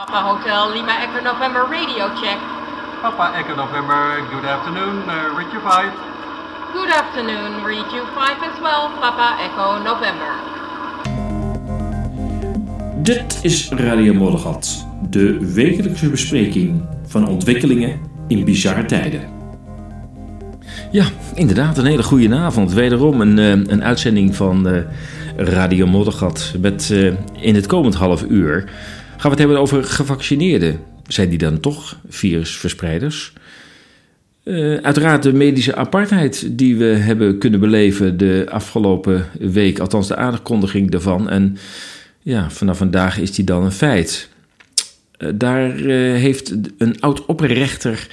Papa Hotel Lima Echo November radio check. Papa Echo November, good afternoon, uh, Richard 5. Good afternoon, read you 5 and 12, Papa Echo November. Dit is Radio Moddergat, de wekelijkse bespreking van ontwikkelingen in bizarre tijden. Ja, inderdaad, een hele goede avond. Wederom een, eh, een uitzending van eh, Radio Moddergat. Met eh, in het komend half uur gaan we het hebben over gevaccineerden. Zijn die dan toch virusverspreiders? Uh, uiteraard de medische apartheid die we hebben kunnen beleven de afgelopen week, althans de aankondiging daarvan. En ja, vanaf vandaag is die dan een feit. Uh, daar uh, heeft een oud-opperrechter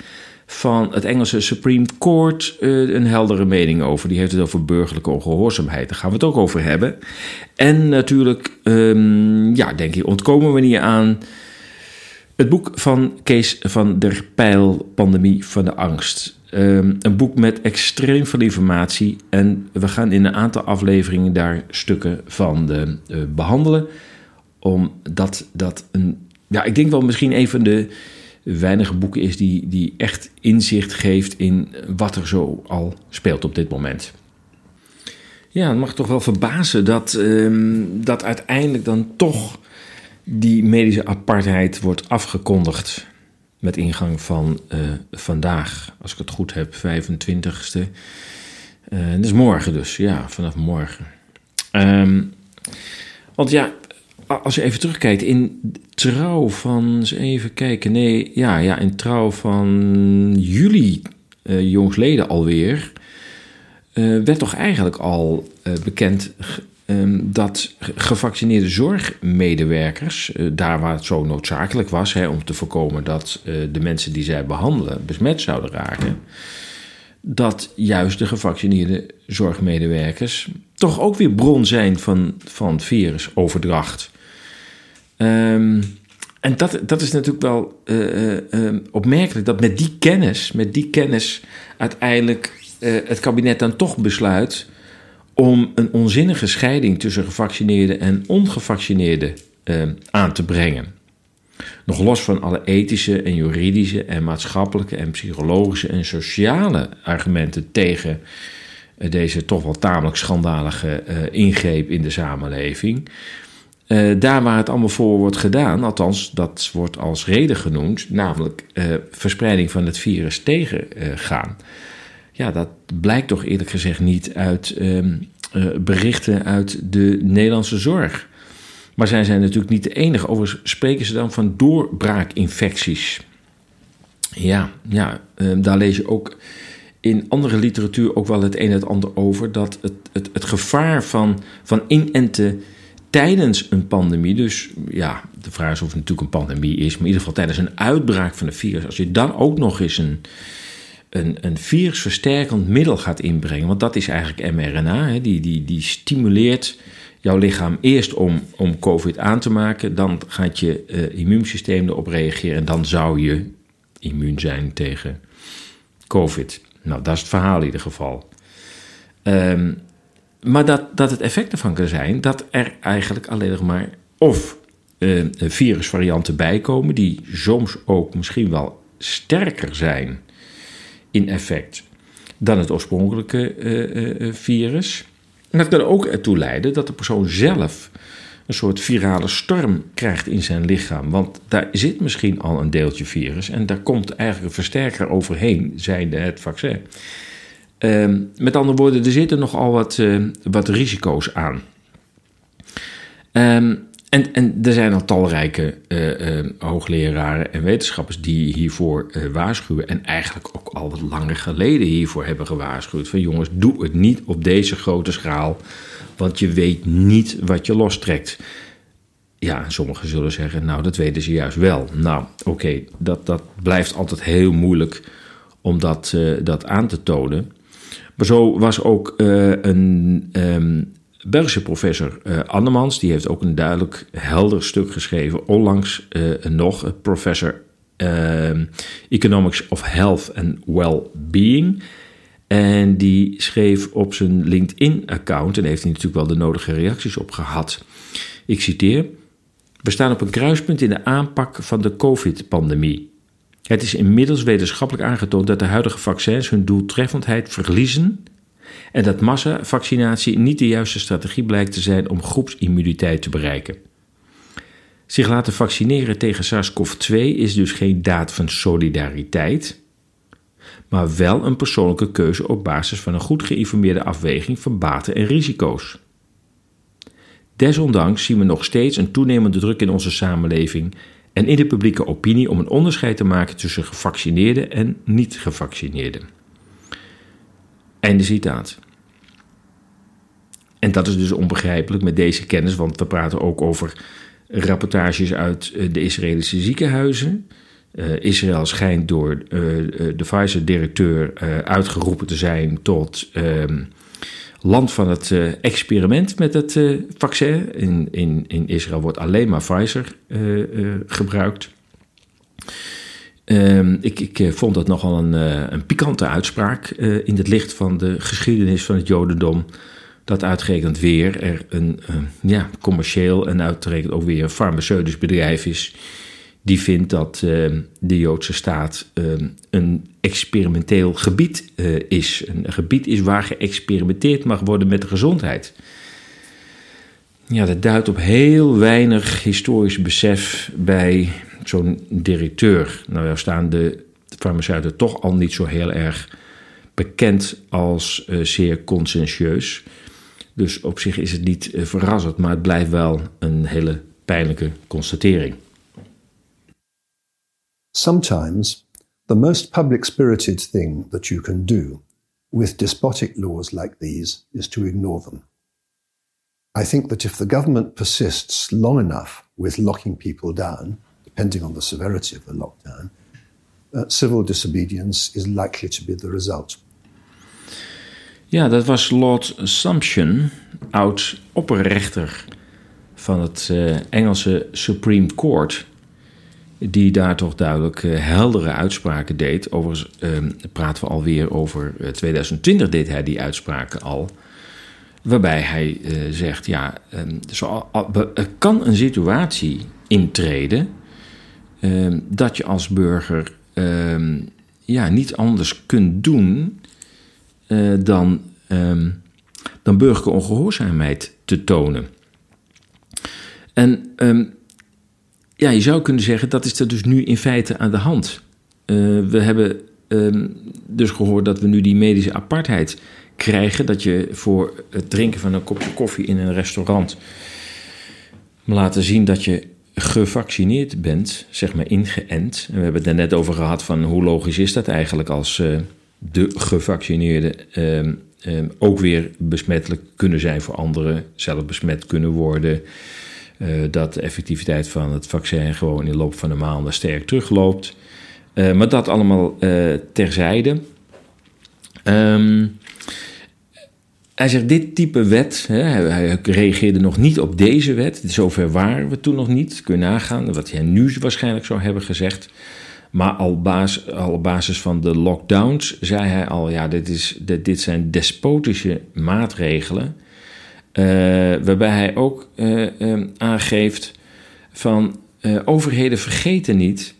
van het Engelse Supreme Court een heldere mening over. Die heeft het over burgerlijke ongehoorzaamheid. Daar gaan we het ook over hebben. En natuurlijk, um, ja, denk ik, ontkomen we niet aan het boek van Kees van der Pijl, Pandemie van de Angst. Um, een boek met extreem veel informatie. En we gaan in een aantal afleveringen daar stukken van de, uh, behandelen. Omdat dat een, ja, ik denk wel misschien een van de weinige boeken is die, die echt inzicht geeft in wat er zo al speelt op dit moment. Ja, het mag toch wel verbazen dat, um, dat uiteindelijk dan toch die medische apartheid wordt afgekondigd met ingang van uh, vandaag, als ik het goed heb, 25ste. Uh, dat is morgen dus, ja, vanaf morgen. Um, want ja, als je even terugkijkt, in trouw van, eens even kijken, nee, ja, ja in trouw van juli, uh, jongsleden alweer, uh, werd toch eigenlijk al uh, bekend um, dat gevaccineerde zorgmedewerkers, daar waar het zo noodzakelijk was hè, om te voorkomen dat de mensen die zij behandelen besmet zouden raken, dat juist de gevaccineerde zorgmedewerkers toch ook weer bron zijn van, van virusoverdracht. Um, en dat, dat is natuurlijk wel uh, uh, opmerkelijk dat met die kennis, met die kennis uiteindelijk uh, het kabinet dan toch besluit om een onzinnige scheiding tussen gevaccineerden en ongevaccineerden aan te brengen. Nog los van alle ethische en juridische en maatschappelijke en psychologische en sociale argumenten tegen deze toch wel tamelijk schandalige ingreep in de samenleving. Uh, daar waar het allemaal voor wordt gedaan, althans dat wordt als reden genoemd, namelijk uh, verspreiding van het virus tegengaan. Uh, ja, dat blijkt toch eerlijk gezegd niet uit um, berichten uit de Nederlandse zorg. Maar zij zijn natuurlijk niet de enige. Overigens spreken ze dan van doorbraakinfecties. Ja, ja um, daar lees je ook in andere literatuur ook wel het een en het ander over. Dat het, het, het gevaar van, van inenten tijdens een pandemie, dus ja, de vraag is of het natuurlijk een pandemie is, maar in ieder geval tijdens een uitbraak van een virus, als je dan ook nog eens een, een, een virusversterkend middel gaat inbrengen, want dat is eigenlijk mRNA, hè, die, die, die stimuleert jouw lichaam eerst om, om COVID aan te maken, dan gaat je uh, immuunsysteem erop reageren en dan zou je immuun zijn tegen COVID. Nou, dat is het verhaal in ieder geval. Um, maar dat, dat het effect ervan kan zijn dat er eigenlijk alleen nog maar of uh, virusvarianten bijkomen, die soms ook misschien wel sterker zijn in effect dan het oorspronkelijke uh, uh, virus. En dat kan ook ertoe leiden dat de persoon zelf een soort virale storm krijgt in zijn lichaam. Want daar zit misschien al een deeltje virus en daar komt eigenlijk een versterker overheen, zijnde het vaccin. Uh, met andere woorden, er zitten nogal wat, uh, wat risico's aan. Um, en, en er zijn al talrijke uh, uh, hoogleraren en wetenschappers die hiervoor waarschuwen. En eigenlijk ook al wat langer geleden hiervoor hebben gewaarschuwd. Van jongens, doe het niet op deze grote schaal. Want je weet niet wat je lostrekt. Ja, sommigen zullen zeggen, nou, dat weten ze juist wel. Nou, oké, dat, dat blijft altijd heel moeilijk om dat, dat aan te tonen. Maar zo was ook uh, een um, Belgische professor uh, Annemans, die heeft ook een duidelijk helder stuk geschreven, onlangs uh, nog, professor Economics of Health and Well-Being. En die schreef op zijn LinkedIn-account, en heeft hij natuurlijk wel de nodige reacties op gehad. Ik citeer. We staan op een kruispunt in de aanpak van de COVID-pandemie. Het is inmiddels wetenschappelijk aangetoond dat de huidige vaccins hun doeltreffendheid verliezen en dat massavaccinatie niet de juiste strategie blijkt te zijn om groepsimmuniteit te bereiken. Zich laten vaccineren tegen SARS-CoV-2 is dus geen daad van solidariteit, maar wel een persoonlijke keuze op basis van een goed geïnformeerde afweging van baten en risico's. Desondanks zien we nog steeds een toenemende druk in onze samenleving en in de publieke opinie om een onderscheid te maken tussen gevaccineerden en niet-gevaccineerden. Einde citaat. En dat is dus onbegrijpelijk met deze kennis, want we praten ook over rapportages uit eh, de Israëlische ziekenhuizen. Uh, Israël schijnt door uh, de Pfizer-directeur uitgeroepen te zijn tot ehm, land van het experiment met het vaccin. In, in, in Israël wordt alleen maar Pfizer gebruikt. Um, ik, ik vond dat nogal een, een pikante uitspraak in het licht van de geschiedenis van het Jodendom dat uitgerekend weer er een ja, commercieel en uitgerekend ook weer een farmaceutisch bedrijf is. Die vindt dat uh, de Joodse staat uh, een experimenteel gebied is. Een gebied is waar geëxperimenteerd mag worden met de gezondheid. Ja, dat duidt op heel weinig historisch besef bij zo'n directeur. Nou ja, staan de farmaceuten toch al niet zo heel erg bekend als zeer conscientieus. Dus op zich is het niet uh, verrassend, maar het blijft wel een hele pijnlijke constatering. Sometimes the most public spirited thing that you can do with despotic laws like these is to ignore them. I think that if the government persists long enough with locking people down, depending on the severity of the lockdown, uh, civil disobedience is likely to be the result. Ja, dat was Lord Sumption, oud opperrechter van het uh, Engelse Supreme Court. Die daar toch duidelijk uh, heldere uitspraken deed. Overigens uh, praten we alweer over 2020 deed hij die uitspraken al. Waarbij hij zegt, ja, zo, er kan een situatie intreden... Ehm, dat je als burger ehm, ja, niet anders kunt doen dan, dan burgerlijke ongehoorzaamheid te tonen. En ja, je zou kunnen zeggen dat is er dus nu in feite aan de hand. Uh, we hebben um, dus gehoord dat we nu die medische apartheid krijgen. Dat je voor het drinken van een kopje koffie in een restaurant laten zien dat je gevaccineerd bent, zeg maar ingeënt. En we hebben het net over gehad van hoe logisch is dat eigenlijk als, uh, de gevaccineerden ehm, ehm, ook weer besmettelijk kunnen zijn voor anderen, zelf besmet kunnen worden. Uh, dat de effectiviteit van het vaccin gewoon in de loop van de maanden sterk terugloopt. Uh, maar dat allemaal uh, terzijde. Um, hij zegt, dit type wet, hè, hij reageerde nog niet op deze wet. Zover waren we toen nog niet. Kun je nagaan wat hij nu waarschijnlijk zou hebben gezegd. Maar al, op basis van de lockdowns zei hij al: ja, dit, is, dit zijn despotische maatregelen. Uh, waarbij hij ook uh, uh, aangeeft van overheden vergeten niet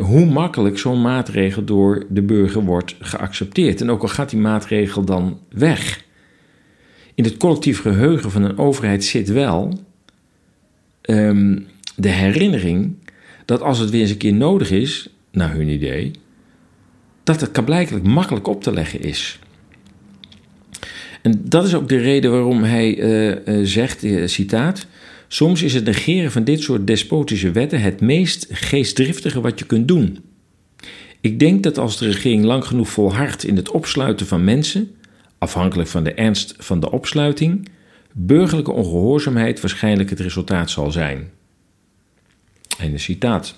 hoe makkelijk zo'n maatregel door de burger wordt geaccepteerd. En ook al gaat die maatregel dan weg. In het collectief geheugen van een overheid zit wel um, de herinnering dat als het weer eens een keer nodig is, naar hun idee, dat het blijkbaar makkelijk op te leggen is. En dat is ook de reden waarom hij uh, uh, zegt, uh, citaat, soms is het negeren van dit soort despotische wetten het meest geestdriftige wat je kunt doen. Ik denk dat als de regering lang genoeg volhardt in het opsluiten van mensen, afhankelijk van de ernst van de opsluiting, burgerlijke ongehoorzaamheid waarschijnlijk het resultaat zal zijn. En een citaat.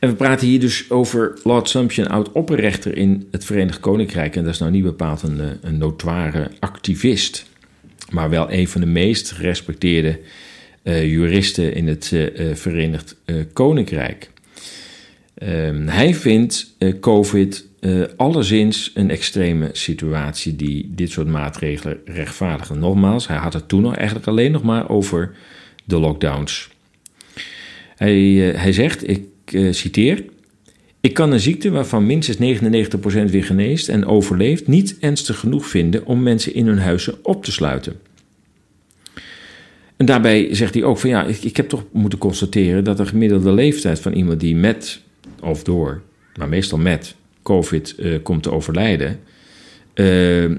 En we praten hier dus over Lord Sumption, oud-opperrechter in het Verenigd Koninkrijk. En dat is nou niet bepaald een, eh, een notoire activist, maar wel een van de meest gerespecteerde uh, juristen in het uh, Verenigd Koninkrijk. Um, hij vindt COVID alleszins een extreme situatie die dit soort maatregelen rechtvaardigen. Nogmaals, hij had het toen nog eigenlijk alleen nog maar over de lockdowns. Hij, hij zegt, ik citeer... Ik kan een ziekte waarvan minstens 99% weer geneest en overleeft niet ernstig genoeg vinden om mensen in hun huizen op te sluiten. En daarbij zegt hij ook van ja, ik, ik heb toch moeten constateren dat de gemiddelde leeftijd van iemand die met of door, maar meestal met COVID uh, komt te overlijden, uh,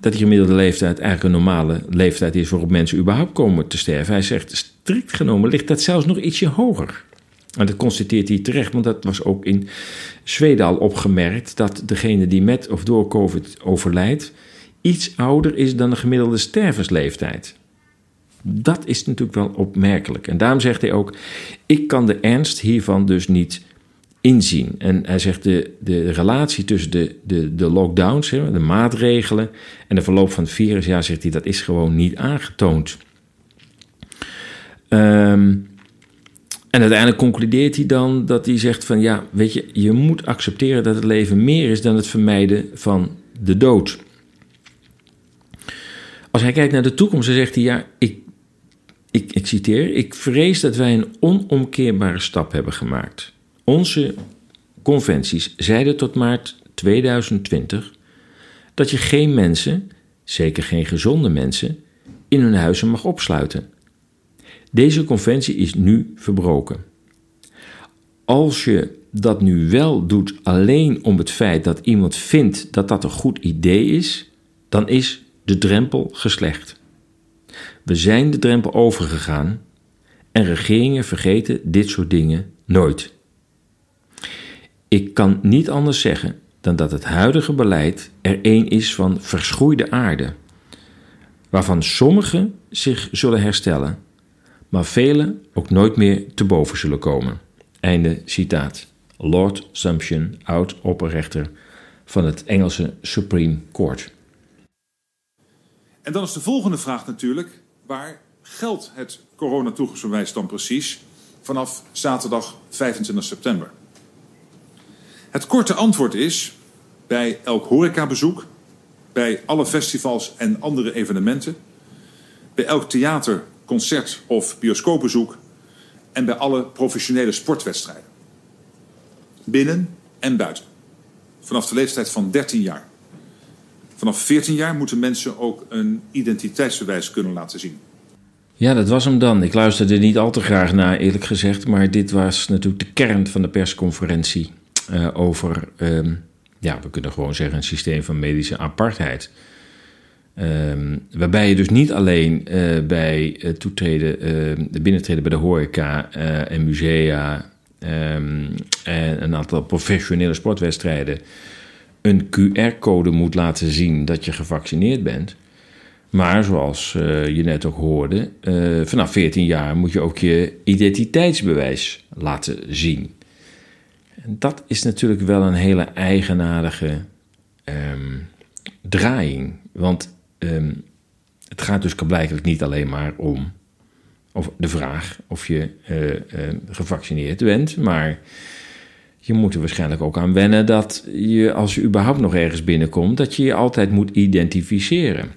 dat die gemiddelde leeftijd eigenlijk een normale leeftijd is waarop mensen überhaupt komen te sterven. Hij zegt strikt genomen ligt dat zelfs nog ietsje hoger. En dat constateert hij terecht, want dat was ook in Zweden al opgemerkt dat degene die met of door COVID overlijdt iets ouder is dan de gemiddelde stervensleeftijd. Dat is natuurlijk wel opmerkelijk. En daarom zegt hij ook: Ik kan de ernst hiervan dus niet inzien. En hij zegt: de, de relatie tussen de, de, de lockdowns, de maatregelen en de verloop van het virus, ja, zegt hij, dat is gewoon niet aangetoond. Um, en uiteindelijk concludeert hij dan dat hij zegt van ja, weet je, je moet accepteren dat het leven meer is dan het vermijden van de dood. Als hij kijkt naar de toekomst, dan zegt hij ja, ik, ik, ik citeer, ik vrees dat wij een onomkeerbare stap hebben gemaakt. Onze conventies zeiden tot maart 2020 dat je geen mensen, zeker geen gezonde mensen, in hun huizen mag opsluiten. Deze conventie is nu verbroken. Als je dat nu wel doet alleen om het feit dat iemand vindt dat dat een goed idee is, dan is de drempel geslecht. We zijn de drempel overgegaan en regeringen vergeten dit soort dingen nooit. Ik kan niet anders zeggen dan dat het huidige beleid er een is van verschroeide aarde, waarvan sommigen zich zullen herstellen maar velen ook nooit meer te boven zullen komen. Einde citaat. Lord Sumption, oud-opperrechter van het Engelse Supreme Court. En dan is de volgende vraag natuurlijk: waar geldt het coronatoegangsbewijs dan precies vanaf zaterdag 25 september? Het korte antwoord is: bij elk horecabezoek, bij alle festivals en andere evenementen, bij elk theater concert- of bioscoopbezoek en bij alle professionele sportwedstrijden. Binnen en buiten. Vanaf de leeftijd van 13 jaar. Vanaf 14 jaar moeten mensen ook een identiteitsbewijs kunnen laten zien. Ja, dat was hem dan. Ik luisterde niet al te graag naar, eerlijk gezegd. Maar dit was natuurlijk de kern van de persconferentie uh, over, uh, ja, we kunnen gewoon zeggen, een systeem van medische apartheid. Um, waarbij je dus niet alleen uh, bij uh, toetreden, uh, de binnentreden bij de horeca eh, en musea um, en een aantal professionele sportwedstrijden een QR-code moet laten zien dat je gevaccineerd bent. Maar zoals je net ook hoorde, vanaf 14 jaar moet je ook je identiteitsbewijs laten zien. En dat is natuurlijk wel een hele eigenaardige draaiing. Want Ehm, het gaat dus blijkbaar niet alleen maar om of de vraag of je uh, uh, gevaccineerd bent, maar je moet er waarschijnlijk ook aan wennen dat je, als je überhaupt nog ergens binnenkomt, dat je je altijd moet identificeren.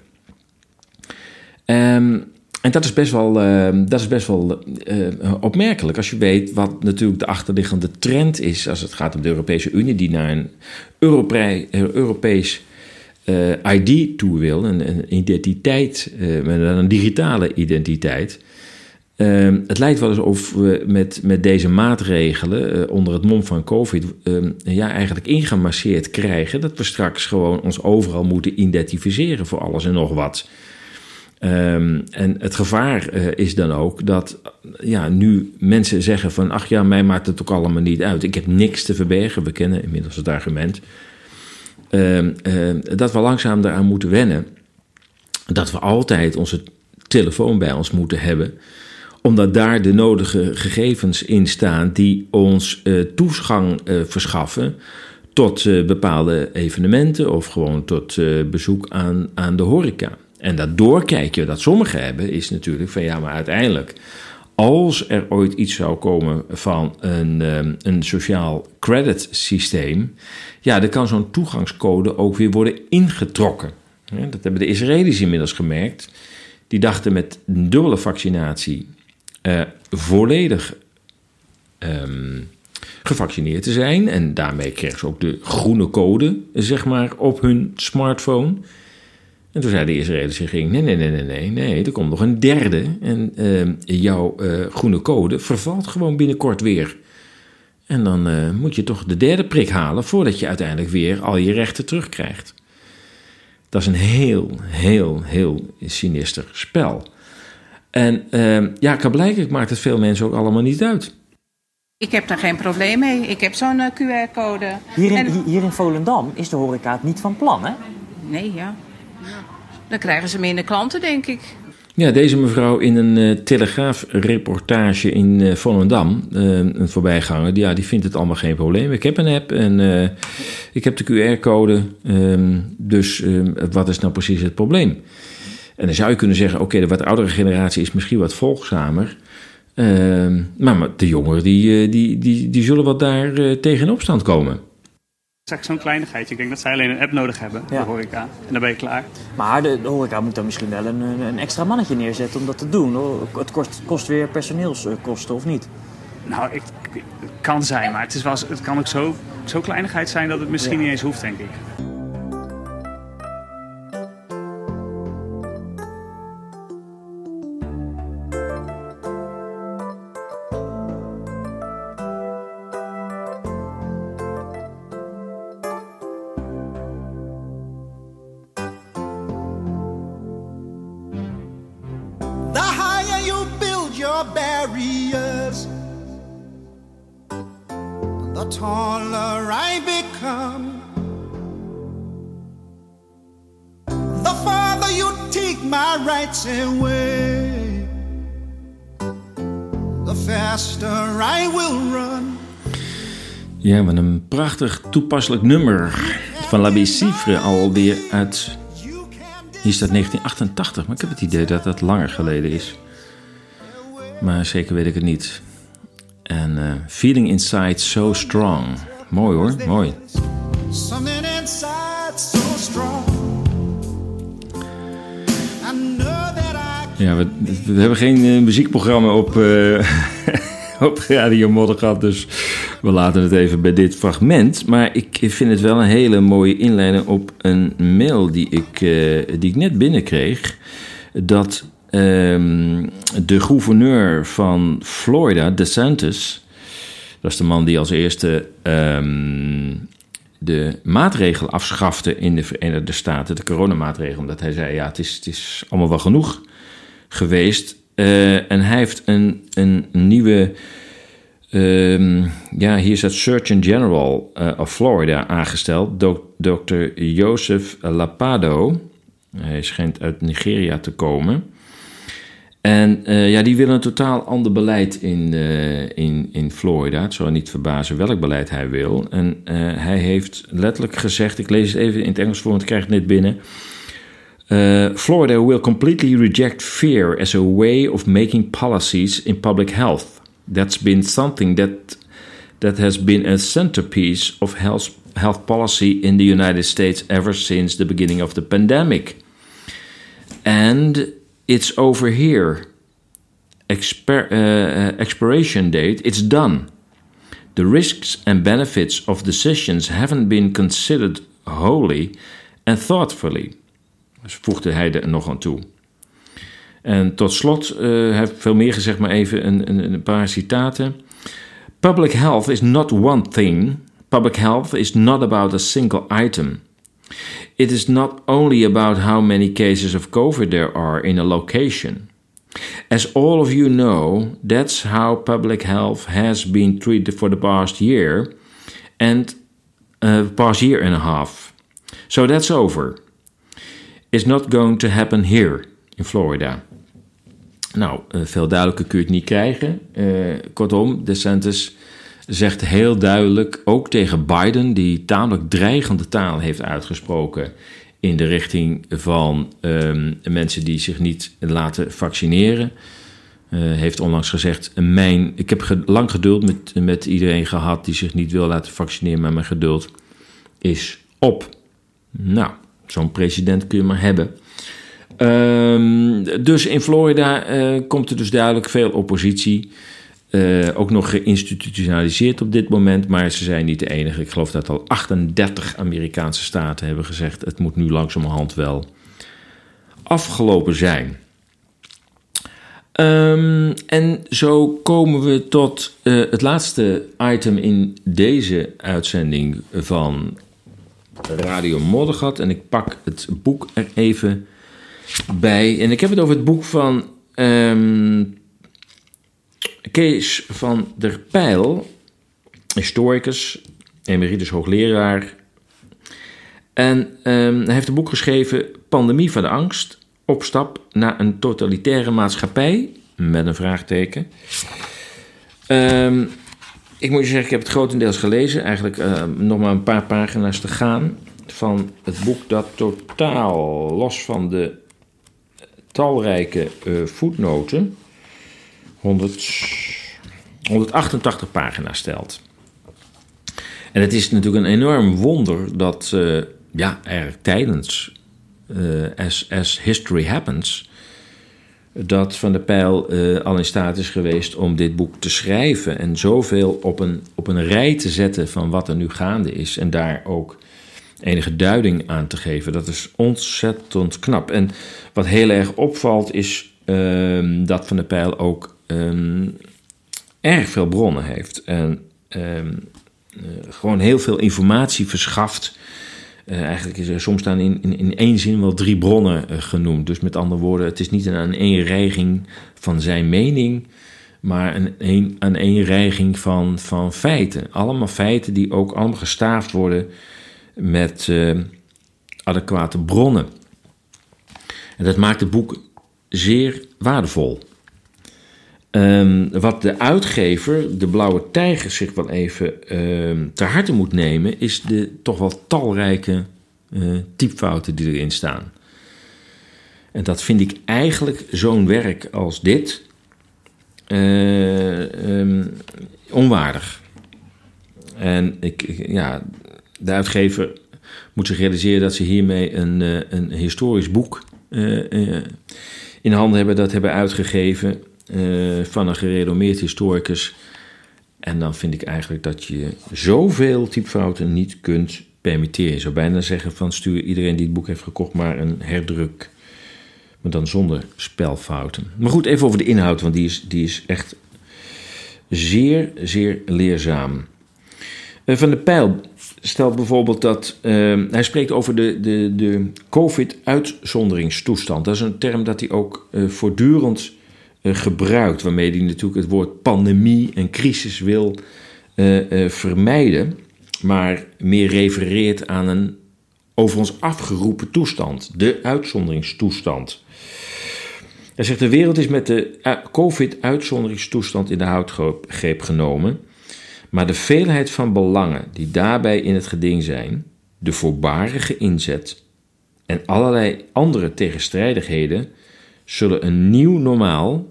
Um, en dat is best wel, uh, dat is best wel opmerkelijk als je weet wat natuurlijk de achterliggende trend is als het gaat om de Europese Unie, die naar een Europees ID toe wil, een, een identiteit, uh, een digitale identiteit. Uh, het lijkt wel alsof we met, met deze maatregelen uh, onder het mom van COVID ehm, ja, eigenlijk ingemasseerd krijgen dat we straks gewoon ons overal moeten identificeren voor alles en nog wat. Um, en het gevaar is dan ook dat ja, nu mensen zeggen van ach ja, mij maakt het ook allemaal niet uit. Ik heb niks te verbergen. We kennen inmiddels het argument. Ehm, ehm, dat we langzaam daaraan moeten wennen. Dat we altijd onze telefoon bij ons moeten hebben omdat daar de nodige gegevens in staan die ons uh, toegang uh, verschaffen tot uh, bepaalde evenementen of gewoon tot bezoek aan, aan de horeca. En dat doorkijkje dat sommigen hebben is natuurlijk van ja, maar uiteindelijk als er ooit iets zou komen van een, um, een sociaal credit systeem, ja, dan kan zo'n toegangscode ook weer worden ingetrokken. dat hebben de Israëli's inmiddels gemerkt. Die dachten met een dubbele vaccinatie uh, volledig um, gevaccineerd te zijn. En daarmee kregen ze ook de groene code, zeg maar, op hun smartphone. En toen zei de Israëlische regering: nee, nee, nee, nee, nee, nee, er komt nog een derde. En uh, jouw uh, groene code vervalt gewoon binnenkort weer. En dan uh, moet je toch de derde prik halen voordat je uiteindelijk weer al je rechten terugkrijgt. Dat is een heel, heel, heel sinister spel. En uh, ja, blijkbaar maakt het veel mensen ook allemaal niet uit. Ik heb daar geen probleem mee. Ik heb zo'n uh, QR-code. Hier, in, hier in Volendam is de horeca het niet van plan, hè? Nee, ja. Dan krijgen ze minder klanten, denk ik. Ja, deze mevrouw in een uh, telegraafreportage in uh, Volendam, uh, een voorbijganger, die, ja, die vindt het allemaal geen probleem. Ik heb een app en ik heb de QR-code, um, dus um, wat is nou precies het probleem? En dan zou je kunnen zeggen, oké, de wat oudere generatie is misschien wat volgzamer, ehm, maar de jongeren die, die, die, die zullen wat daar tegen in opstand komen is zo'n kleinigheid. Ik denk dat zij alleen een app nodig hebben, ja. de horeca. En dan ben je klaar. Maar de, de horeca moet dan misschien wel een, een, extra mannetje neerzetten om dat te doen. Het kost, kost weer personeelskosten, of niet? Nou, ik, het kan zijn, maar het, is wel, het kan ook zo, zo kleinigheid zijn dat het misschien niet eens hoeft, denk ik. Ja, met een prachtig toepasselijk nummer van La Bicifre alweer uit. Hier staat 1988, maar ik heb het idee dat dat langer geleden is. Maar zeker weet ik het niet. En uh, Feeling Inside So Strong. Mooi hoor, mooi. Ja, we, we hebben geen uh, muziekprogramma op, uh, op Radio Moddergat, dus we laten het even bij dit fragment. Maar ik vind het wel een hele mooie inleiding op een mail die ik, die ik net binnenkreeg. Dat um, de gouverneur van Florida, DeSantis, dat is de man die als eerste um, de maatregelen afschafte in de Verenigde Staten, de coronamaatregelen, omdat hij zei: ja, het is, het is allemaal wel genoeg geweest. Uh, en hij heeft een, een nieuwe Um, ja, hier is het Surgeon General uh, of Florida aangesteld, Dr. Joseph Lapado. Hij schijnt uit Nigeria te komen. En uh, ja, die willen een totaal ander beleid in, uh, in, in Florida. Het zal niet verbazen welk beleid hij wil. En hij heeft letterlijk gezegd, ik lees het even in het Engels voor, want ik krijg het net binnen. Florida will completely reject fear as a way of making policies in public health. that's been something that that has been a centerpiece of health health policy in the United States ever since the beginning of the pandemic. And it's over here. Exper uh, expiration date, it's done. The risks and benefits of decisions haven't been considered wholly and thoughtfully. Dus voegde hij er nog aan toe. En tot slot, uh, heb veel meer gezegd, maar even een, een, een paar citaten. Public health is not one thing. Public health is not about a single item. It is not only about how many cases of COVID there are in a location. As all of you know, that's how public health has been treated for the past year and uh, past year and a half. So that's over. It's not going to happen here in Florida. Nou, eh, veel duidelijker kun je het niet krijgen. Uh, kortom, DeSantis zegt heel duidelijk, ook tegen Biden, die tamelijk dreigende taal heeft uitgesproken in de richting van um, mensen die zich niet laten vaccineren. Uh, heeft onlangs gezegd: mijn, Ik heb lang geduld met, met iedereen gehad die zich niet wil laten vaccineren, maar mijn geduld is op. Nou, zo'n president kun je maar hebben. Ehm, dus in Florida eh, komt er dus duidelijk veel oppositie. Eh, ook nog geïnstitutionaliseerd op dit moment, maar ze zijn niet de enige. Ik geloof dat al 38 Amerikaanse staten hebben gezegd: het moet nu langzamerhand wel afgelopen zijn. Ehm, en zo komen we tot eh, het laatste item in deze uitzending van Radio Moddergat. En ik pak het boek er even bij. En ik heb het over het boek van ehm, Kees van der Pijl, historicus, emeritus hoogleraar. En ehm, hij heeft een boek geschreven, Pandemie van de Angst, opstap naar een totalitaire maatschappij, met een vraagteken. Ehm, ik moet je zeggen, ik heb het grotendeels gelezen, eigenlijk uh, nog maar een paar pagina's te gaan van het boek dat totaal los van de talrijke uh, voetnoten 100, 188 pagina's stelt. En het is natuurlijk een enorm wonder dat uh, ja, er tijdens uh, as, as History Happens dat Van der Pijl uh, al in staat is geweest om dit boek te schrijven en zoveel op een, op een rij te zetten van wat er nu gaande is en daar ook enige duiding aan te geven. Dat is ontzettend knap. En wat heel erg opvalt is uh, dat Van der Pijl ook um, erg veel bronnen heeft. En um, uh, gewoon heel veel informatie verschaft. Uh, eigenlijk is er soms staan in, in, in één zin wel drie bronnen uh, genoemd. Dus met andere woorden, het is niet een aaneenreiging van zijn mening, maar een, een aaneenreiging van, van feiten. Allemaal feiten die ook allemaal gestaafd worden met uh, adequate bronnen. En dat maakt het boek zeer waardevol. Um, wat de uitgever, de Blauwe Tijger, zich wel even uh, ter harte moet nemen, is de toch wel talrijke uh, typfouten die erin staan. En dat vind ik eigenlijk zo'n werk als dit um, onwaardig. En ik, ja, de uitgever moet zich realiseren dat ze hiermee een, uh, een historisch boek in handen hebben, dat hebben uitgegeven uh, van een gerenommeerd historicus. En dan vind ik eigenlijk dat je zoveel typfouten niet kunt permitteren. Je zou bijna zeggen van stuur iedereen die het boek heeft gekocht maar een herdruk. Maar dan zonder spelfouten. Maar goed, even over de inhoud, want die is, die is echt zeer, zeer leerzaam. Uh, van de Pijl stelt bijvoorbeeld dat. Uh, hij spreekt over de, de, de COVID-uitzonderingstoestand. Dat is een term dat hij ook uh, voortdurend gebruikt, waarmee hij natuurlijk het woord pandemie en crisis wil uh, vermijden, maar meer refereert aan een over ons afgeroepen toestand, de uitzonderingstoestand. Hij zegt: De wereld is met de COVID-uitzonderingstoestand in de houtgreep genomen, maar de veelheid van belangen die daarbij in het geding zijn, de voorbarige inzet en allerlei andere tegenstrijdigheden zullen een nieuw normaal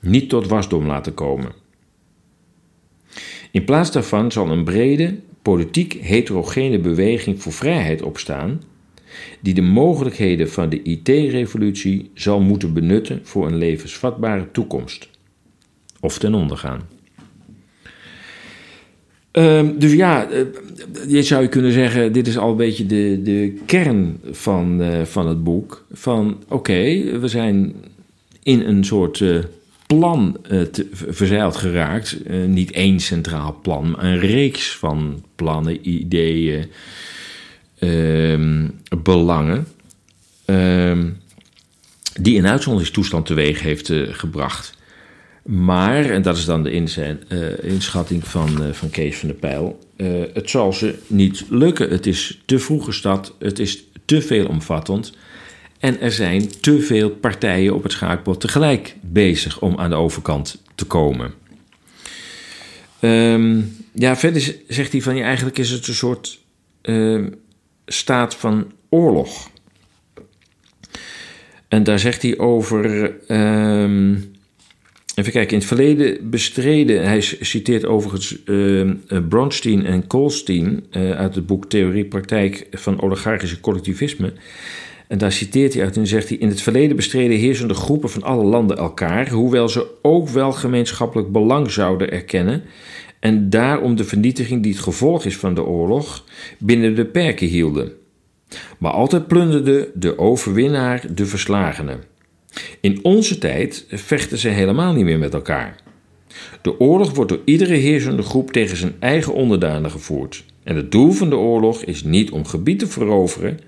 niet tot wasdom laten komen. In plaats daarvan zal een brede, politiek heterogene beweging voor vrijheid opstaan, die de mogelijkheden van de IT-revolutie zal moeten benutten voor een levensvatbare toekomst. Of ten onder gaan. Uh, dus ja, uh, je zou je kunnen zeggen, dit is al een beetje de, de kern van, uh, van het boek. Van oké, we zijn in een soort uh, plan verzeild geraakt. niet één centraal plan, maar een reeks van plannen, ideeën, ehm, belangen. Ehm, die een uitzonderingstoestand teweeg heeft gebracht. Maar, en dat is dan de uh, inschatting van, uh, van Kees van der Pijl, uh, het zal ze niet lukken. Het is te vroeg gestart, het is te veelomvattend en er zijn te veel partijen op het schaakbord tegelijk bezig om aan de overkant te komen. Um, ja, verder zegt hij van ja, eigenlijk is het een soort ehm, staat van oorlog. En daar zegt hij over. Um, Even kijken, in het verleden bestreden, hij citeert overigens uh, Bronstein en Kolstein uh, uit het boek Theorie Praktijk van Oligarchische Collectivisme. En daar citeert hij uit en zegt hij: In het verleden bestreden heersende groepen van alle landen elkaar, hoewel ze ook wel gemeenschappelijk belang zouden erkennen en daarom de vernietiging die het gevolg is van de oorlog binnen de perken hielden. Maar altijd plunderde de overwinnaar de verslagene. In onze tijd vechten ze helemaal niet meer met elkaar. De oorlog wordt door iedere heersende groep tegen zijn eigen onderdanen gevoerd. En het doel van de oorlog is niet om gebied te veroveren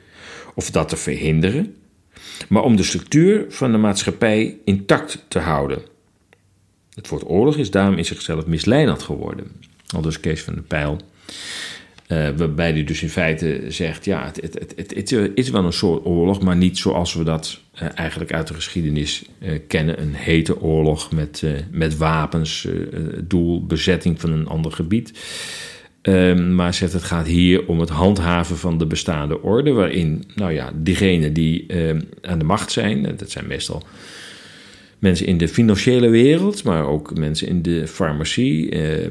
of dat te verhinderen, maar om de structuur van de maatschappij intact te houden. Het woord oorlog is daarom in zichzelf misleidend geworden. Al dus Kees van de Pijl. Uh, waarbij hij dus in feite zegt: ja, het, het, het, het, is wel een soort oorlog, maar niet zoals we dat uh, eigenlijk uit de geschiedenis kennen. Een hete oorlog met, met wapens, doel bezetting van een ander gebied. Ehm, maar zegt het gaat hier om het handhaven van de bestaande orde, waarin, nou ja, diegenen die ehm, aan de macht zijn, dat zijn meestal mensen in de financiële wereld, maar ook mensen in de farmacie. Eh,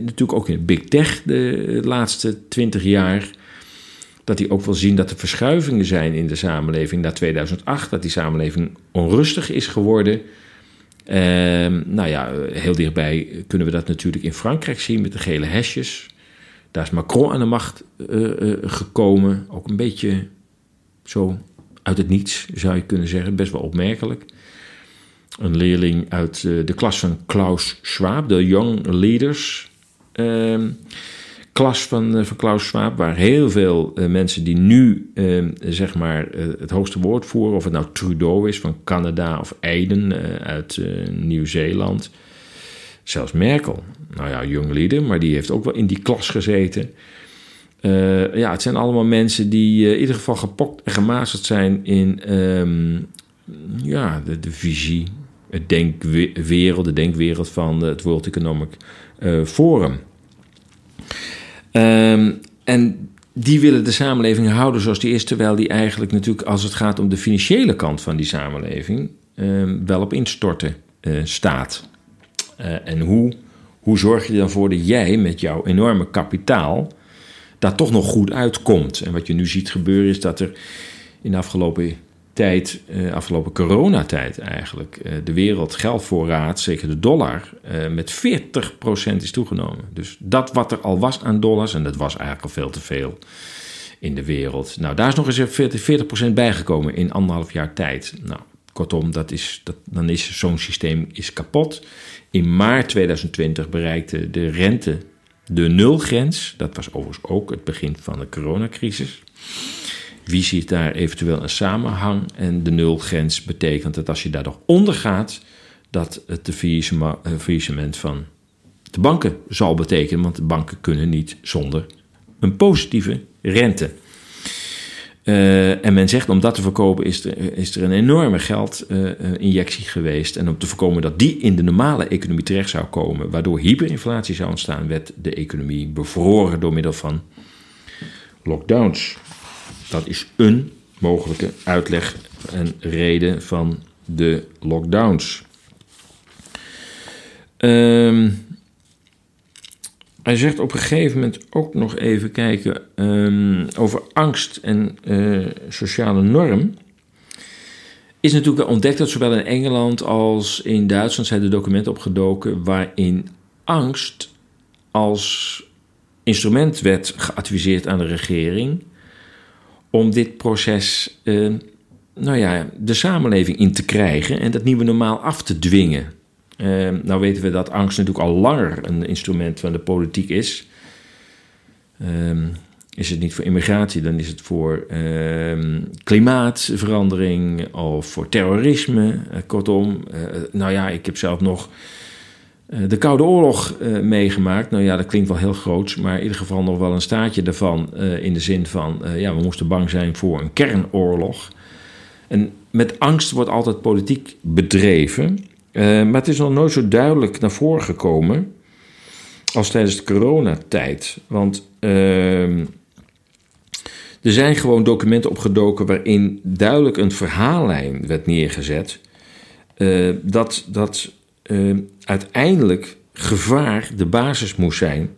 natuurlijk ook in big tech de laatste twintig jaar. Dat die ook wel zien dat er verschuivingen zijn in de samenleving na 2008. Dat die samenleving onrustig is geworden. Uh, nou ja, heel dichtbij kunnen we dat natuurlijk in Frankrijk zien met de gele hesjes. Daar is Macron aan de macht uh, gekomen. Ook een beetje zo uit het niets, zou je kunnen zeggen. Best wel opmerkelijk een leerling uit eh, de klas van Klaus Schwab, de Young Leaders ehm, klas van, uh, van Klaus Schwab, waar heel veel uh, mensen die nu uh, zeg maar het hoogste woord voeren, of het nou Trudeau is van Canada of Aiden uit Nieuw-Zeeland, zelfs Merkel, nou ja, Young Leader, maar die heeft ook wel in die klas gezeten. ja, het zijn allemaal mensen die in ieder geval gepokt en gemazeld zijn in um, ja, de, de visie, het denkwereld, de denkwereld van het World Economic uh, Forum. Um, en die willen de samenleving houden zoals die is, terwijl die eigenlijk natuurlijk, als het gaat om de financiële kant van die samenleving, um, wel op instorten uh, staat. Uh, en hoe, hoe zorg je dan voor dat jij met jouw enorme kapitaal daar toch nog goed uitkomt? En wat je nu ziet gebeuren is dat er in de afgelopen tijd, uh, afgelopen coronatijd eigenlijk, uh, de wereldgeldvoorraad, zeker de dollar, uh, met 40% is toegenomen. Dus dat wat er al was aan dollars, en dat was eigenlijk al veel te veel in de wereld. Nou, daar is nog eens 40%, 40 bijgekomen in anderhalf jaar tijd. Nou, kortom, dat is, dat, dan is zo'n systeem is kapot. In maart 2020 bereikte de rente de nulgrens. Dat was overigens ook het begin van de coronacrisis. Wie ziet daar eventueel een samenhang? En de nulgrens betekent dat als je daar nog onder gaat, dat het de faillissement van de banken zal betekenen. Want de banken kunnen niet zonder een positieve rente. Uh, en men zegt om dat te voorkomen is er, is er een enorme geldinjectie uh, geweest. En om te voorkomen dat die in de normale economie terecht zou komen, waardoor hyperinflatie zou ontstaan, werd de economie bevroren door middel van lockdowns. Dat is een mogelijke uitleg en reden van de lockdowns. Um, hij zegt op een gegeven moment ook nog even kijken um, over angst en uh, sociale norm. Is natuurlijk ontdekt dat zowel in Engeland als in Duitsland zijn de documenten opgedoken waarin angst als instrument werd geadviseerd aan de regering om dit proces, uh, nou ja, de samenleving in te krijgen en dat nieuwe normaal af te dwingen. Uh, nou weten we dat angst natuurlijk al langer een instrument van de politiek is. Uh, is het niet voor immigratie, dan is het voor ehm, klimaatverandering of voor terrorisme. Eh, kortom, nou ja, ik heb zelf nog eh, de Koude Oorlog uh, meegemaakt. Nou ja, dat klinkt wel heel groot, maar in ieder geval nog wel een staatje daarvan. Uh, in de zin van, ja, we moesten bang zijn voor een kernoorlog. En met angst wordt altijd politiek bedreven. maar het is nog nooit zo duidelijk naar voren gekomen als tijdens de coronatijd. Want er zijn gewoon documenten opgedoken waarin duidelijk een verhaallijn werd neergezet. dat, dat uh, uiteindelijk gevaar de basis moest zijn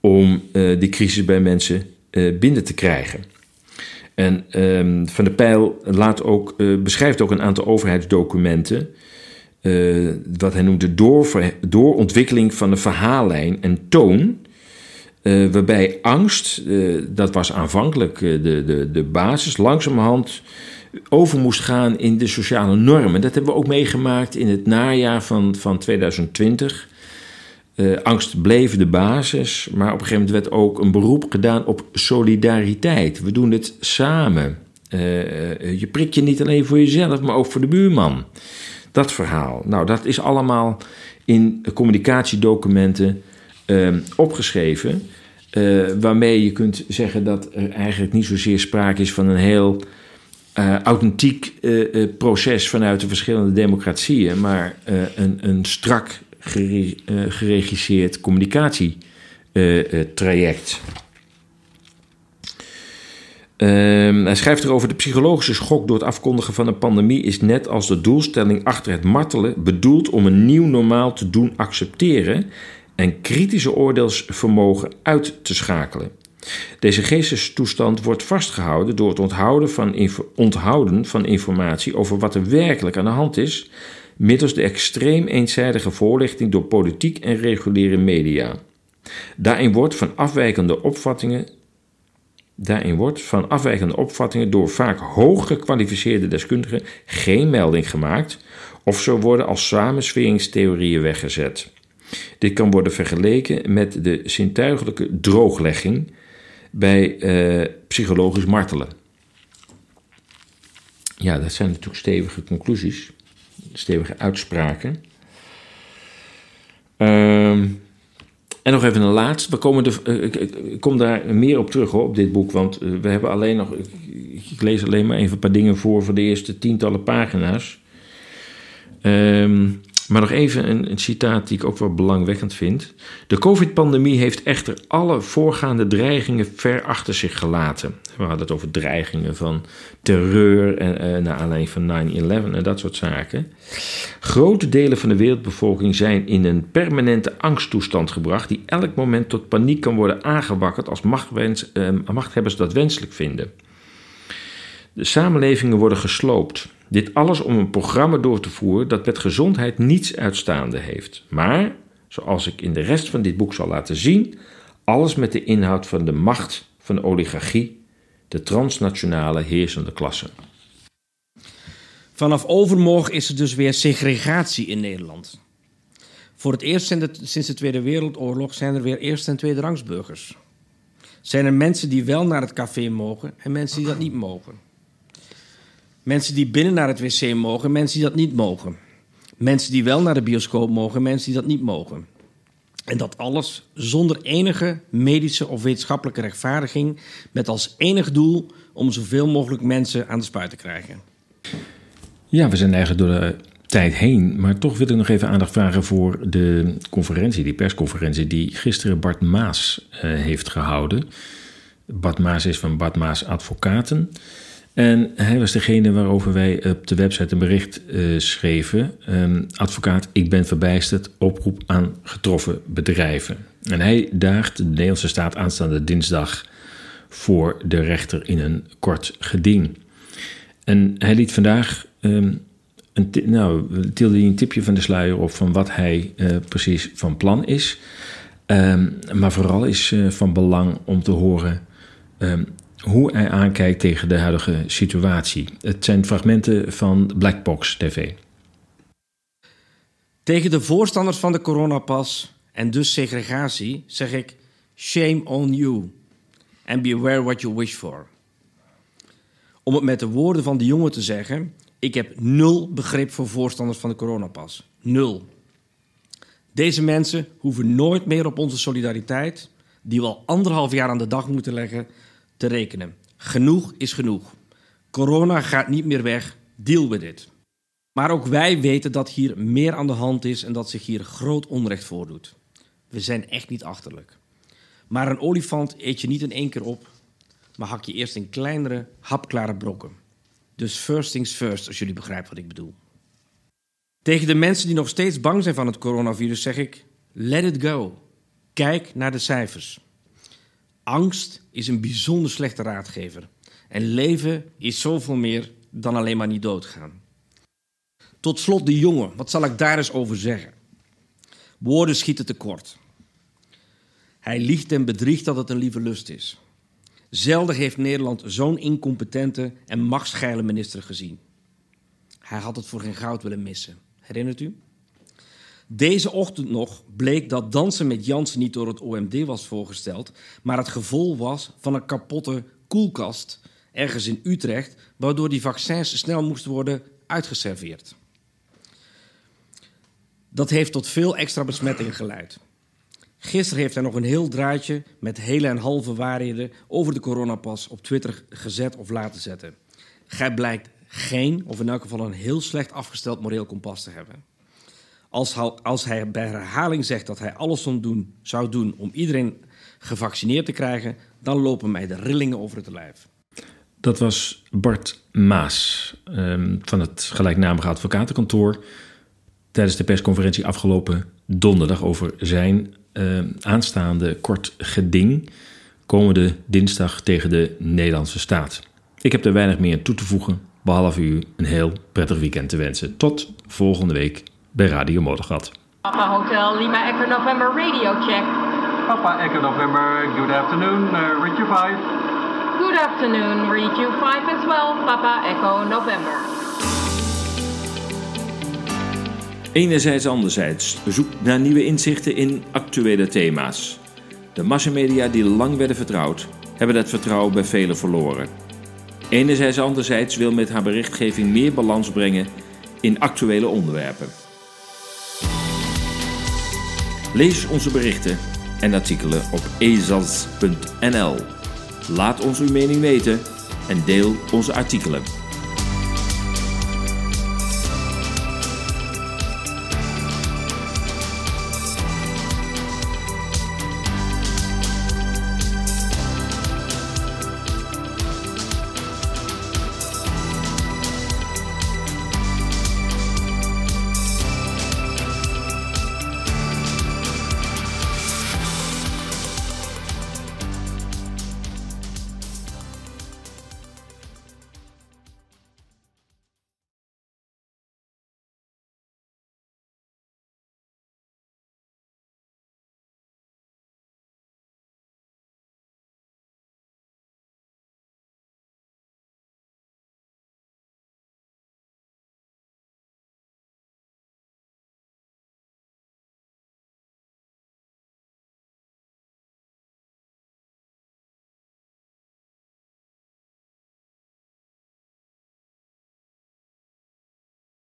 om uh, die crisis bij mensen uh, binnen te krijgen. En ehm, Van der Pijl laat ook, uh, beschrijft ook een aantal overheidsdocumenten. Wat hij noemt de door, doorontwikkeling van de verhaallijn en toon. Waarbij angst, dat was aanvankelijk de, de, de basis, langzamerhand over moest gaan in de sociale normen. Dat hebben we ook meegemaakt in het najaar van, van 2020. Uh, angst bleef de basis, maar op een gegeven moment werd ook een beroep gedaan op solidariteit. We doen het samen. Uh, je prikt je niet alleen voor jezelf, maar ook voor de buurman. Dat verhaal. Nou, dat is allemaal in communicatiedocumenten opgeschreven. waarmee je kunt zeggen dat er eigenlijk niet zozeer sprake is van een heel authentiek proces vanuit de verschillende democratieën, maar een, een strak gere, geregisseerd communicatietraject. Uh, hij schrijft erover: de psychologische schok door het afkondigen van een pandemie is net als de doelstelling achter het martelen bedoeld om een nieuw normaal te doen accepteren en kritische oordeelsvermogen uit te schakelen. Deze geestestoestand wordt vastgehouden door het onthouden van, onthouden van informatie over wat er werkelijk aan de hand is middels de extreem eenzijdige voorlichting door politiek en reguliere media. Daarin wordt van afwijkende opvattingen Daarin wordt van afwijkende opvattingen door vaak hoog gekwalificeerde deskundigen geen melding gemaakt of ze worden als samensweringstheorieën weggezet. Dit kan worden vergeleken met de zintuigelijke drooglegging bij uh, psychologisch martelen. Ja, dat zijn natuurlijk stevige conclusies stevige uitspraken. Um, en nog even een laatste. We komen uh, ik, kom daar meer op terug hoor, op dit boek. Want uh, we hebben alleen nog. Ik, ik, lees alleen maar even een paar dingen voor voor de eerste tientallen pagina's. Um, maar nog even een, een, citaat die ik ook wel belangwekkend vind. De COVID-pandemie heeft echter alle voorgaande dreigingen ver achter zich gelaten. We hadden het over dreigingen van terreur en, uh, naar aanleiding van 9-11 en dat soort zaken. Grote delen van de wereldbevolking zijn in een permanente angsttoestand gebracht, die elk moment tot paniek kan worden aangewakkerd als machtwens, uh, machthebbers dat wenselijk vinden. De samenlevingen worden gesloopt. Dit alles om een programma door te voeren dat met gezondheid niets uitstaande heeft. Maar, zoals ik in de rest van dit boek zal laten zien, alles met de inhoud van de macht van de oligarchie, de transnationale heersende klasse. Vanaf overmorgen is er dus weer segregatie in Nederland. Voor het eerst sinds de Tweede Wereldoorlog zijn er weer eerste en tweede rangsburgers. Zijn er mensen die wel naar het café mogen en mensen die dat niet mogen. Mensen die binnen naar het wc mogen, mensen die dat niet mogen. Mensen die wel naar de bioscoop mogen, mensen die dat niet mogen. En dat alles zonder enige medische of wetenschappelijke rechtvaardiging, met als enig doel om zoveel mogelijk mensen aan de spuit te krijgen. Ja, we zijn eigenlijk door de tijd heen, maar toch wil ik nog even aandacht vragen voor de conferentie, die persconferentie die gisteren Bart Maas uh, heeft gehouden. Bart Maas is van Bart Maas Advocaten. En hij was degene waarover wij op de website een bericht uh, schreven. Um, advocaat, ik ben verbijsterd, oproep aan getroffen bedrijven. En hij daagt de Nederlandse staat aanstaande dinsdag voor de rechter in een kort geding. En hij liet vandaag, um, een nou, tilde hij een tipje van de sluier op van wat hij uh, precies van plan is. Um, maar vooral is uh, van belang om te horen hoe hij aankijkt tegen de huidige situatie. Het zijn fragmenten van Blackbox TV. Tegen de voorstanders van de coronapas en dus segregatie zeg ik: shame on you and beware what you wish for. Om het met de woorden van de jongen te zeggen: ik heb nul begrip voor voorstanders van de coronapas. Nul. Deze mensen hoeven nooit meer op onze solidariteit, die we al anderhalf jaar aan de dag moeten leggen, te rekenen. Genoeg is genoeg. Corona gaat niet meer weg. Deal with it. Maar ook wij weten dat hier meer aan de hand is en dat zich hier groot onrecht voordoet. We zijn echt niet achterlijk. Maar een olifant eet je niet in één keer op, maar hak je eerst in kleinere, hapklare brokken. Dus first things first, als jullie begrijpen wat ik bedoel. Tegen de mensen die nog steeds bang zijn van het coronavirus zeg ik: let it go. Kijk naar de cijfers. Angst is een bijzonder slechte raadgever. En leven is zoveel meer dan alleen maar niet doodgaan. Tot slot de jongen, wat zal ik daar eens over zeggen? Woorden schieten tekort. Hij liegt en bedriegt dat het een lieve lust is. Zelden heeft Nederland zo'n incompetente en machtsgeile minister gezien. Hij had het voor geen goud willen missen. Herinnert u? Deze ochtend nog bleek dat dansen met Jansen niet door het OMD was voorgesteld, maar het gevolg was van een kapotte koelkast ergens in Utrecht, waardoor die vaccins snel moesten worden uitgeserveerd. Dat heeft tot veel extra besmettingen geleid. Gisteren heeft hij nog een heel draadje met hele en halve waarheden over de coronapas op Twitter gezet of laten zetten. Gij blijkt geen, of in elk geval een heel slecht afgesteld moreel kompas te hebben. Als hij, als hij bij herhaling zegt dat hij alles doen, zou doen om iedereen gevaccineerd te krijgen, dan lopen mij de rillingen over het lijf. Dat was Bart Maas um, van het gelijknamige advocatenkantoor tijdens de persconferentie afgelopen donderdag over zijn uh, aanstaande kort geding komende dinsdag tegen de Nederlandse staat. Ik heb er weinig meer toe te voegen, behalve u een heel prettig weekend te wensen. Tot volgende week bij Radio Motorgat. Papa Hotel Lima Echo November Radio Check. Papa Echo November, good afternoon, uh, Richard 5. Good afternoon, read you 5 as well, Papa Echo November. Enerzijds, anderzijds, zoek naar nieuwe inzichten in actuele thema's. De massamedia die lang werden vertrouwd, hebben dat vertrouwen bij velen verloren. Enerzijds, anderzijds wil met haar berichtgeving meer balans brengen in actuele onderwerpen. Lees onze berichten en artikelen op ezas.nl. Laat ons uw mening weten en deel onze artikelen.